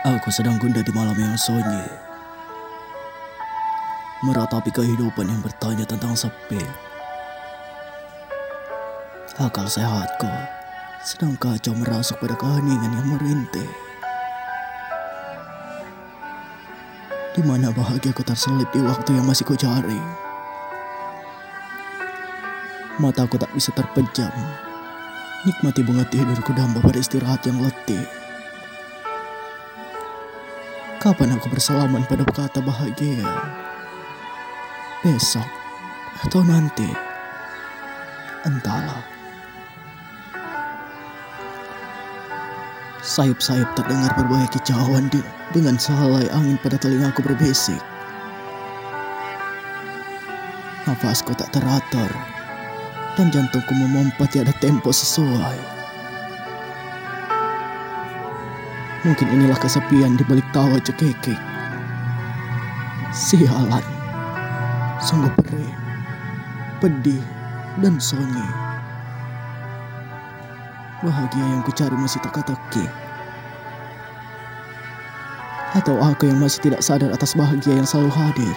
Aku sedang gundah di malam yang sunyi. Meratapi kehidupan yang bertanya tentang sepi. Akal sehatku sedang kacau merasuk pada keheningan yang merintih. Di mana bahagiaku terselip di waktu yang masih ku cari. Mataku tak bisa terpejam. Nikmati bunga tidurku damba pada istirahat yang letih. Kapan aku bersalaman pada kata bahagia? Besok atau nanti? Entahlah. Sayup-sayup terdengar berbagai kicauan di, dengan sehelai angin pada telingaku berbisik. Nafasku tak teratur dan jantungku memompa tiada tempo sesuai. Mungkin inilah kesepian di balik tawa cekekek. Sialan. Sungguh perih, pedih, dan sunyi. Bahagia yang kucari masih teka-teki. Atau aku yang masih tidak sadar atas bahagia yang selalu hadir.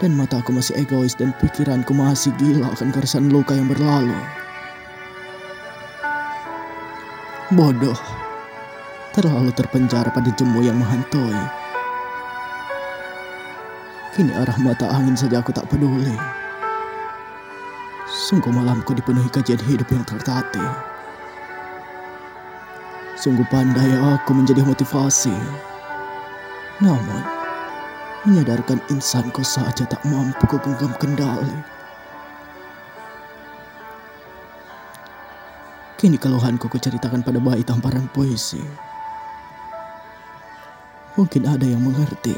Dan mataku masih egois dan pikiranku masih gila akan keresahan luka yang berlalu. Bodoh terlalu terpenjara pada jemu yang menghantui. Kini arah mata angin saja aku tak peduli. Sungguh malamku dipenuhi kajian hidup yang tertatih. Sungguh pandai aku menjadi motivasi. Namun, menyadarkan insanku saja tak mampu kegenggam kendali. Kini keluhanku kuceritakan pada bayi tamparan puisi. Mungkin ada yang mengerti,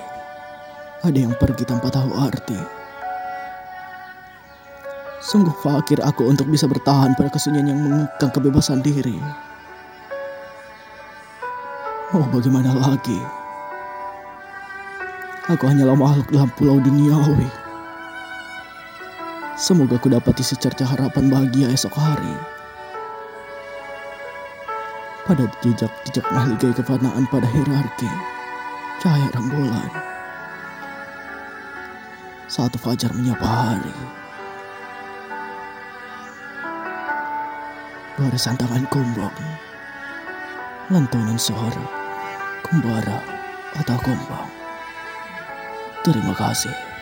ada yang pergi tanpa tahu arti. Sungguh fakir aku untuk bisa bertahan pada kesunyian yang mengekang kebebasan diri. Oh bagaimana lagi? Aku hanyalah makhluk dalam pulau duniawi. Semoga ku dapati secerca harapan bahagia esok hari. Pada jejak-jejak mahligai kefanaan pada hierarki cahaya rembulan. Saat fajar menyapa hari. Barisan tangan kumbang. Lantunan suara. Kembara atau kumbang. Terima kasih.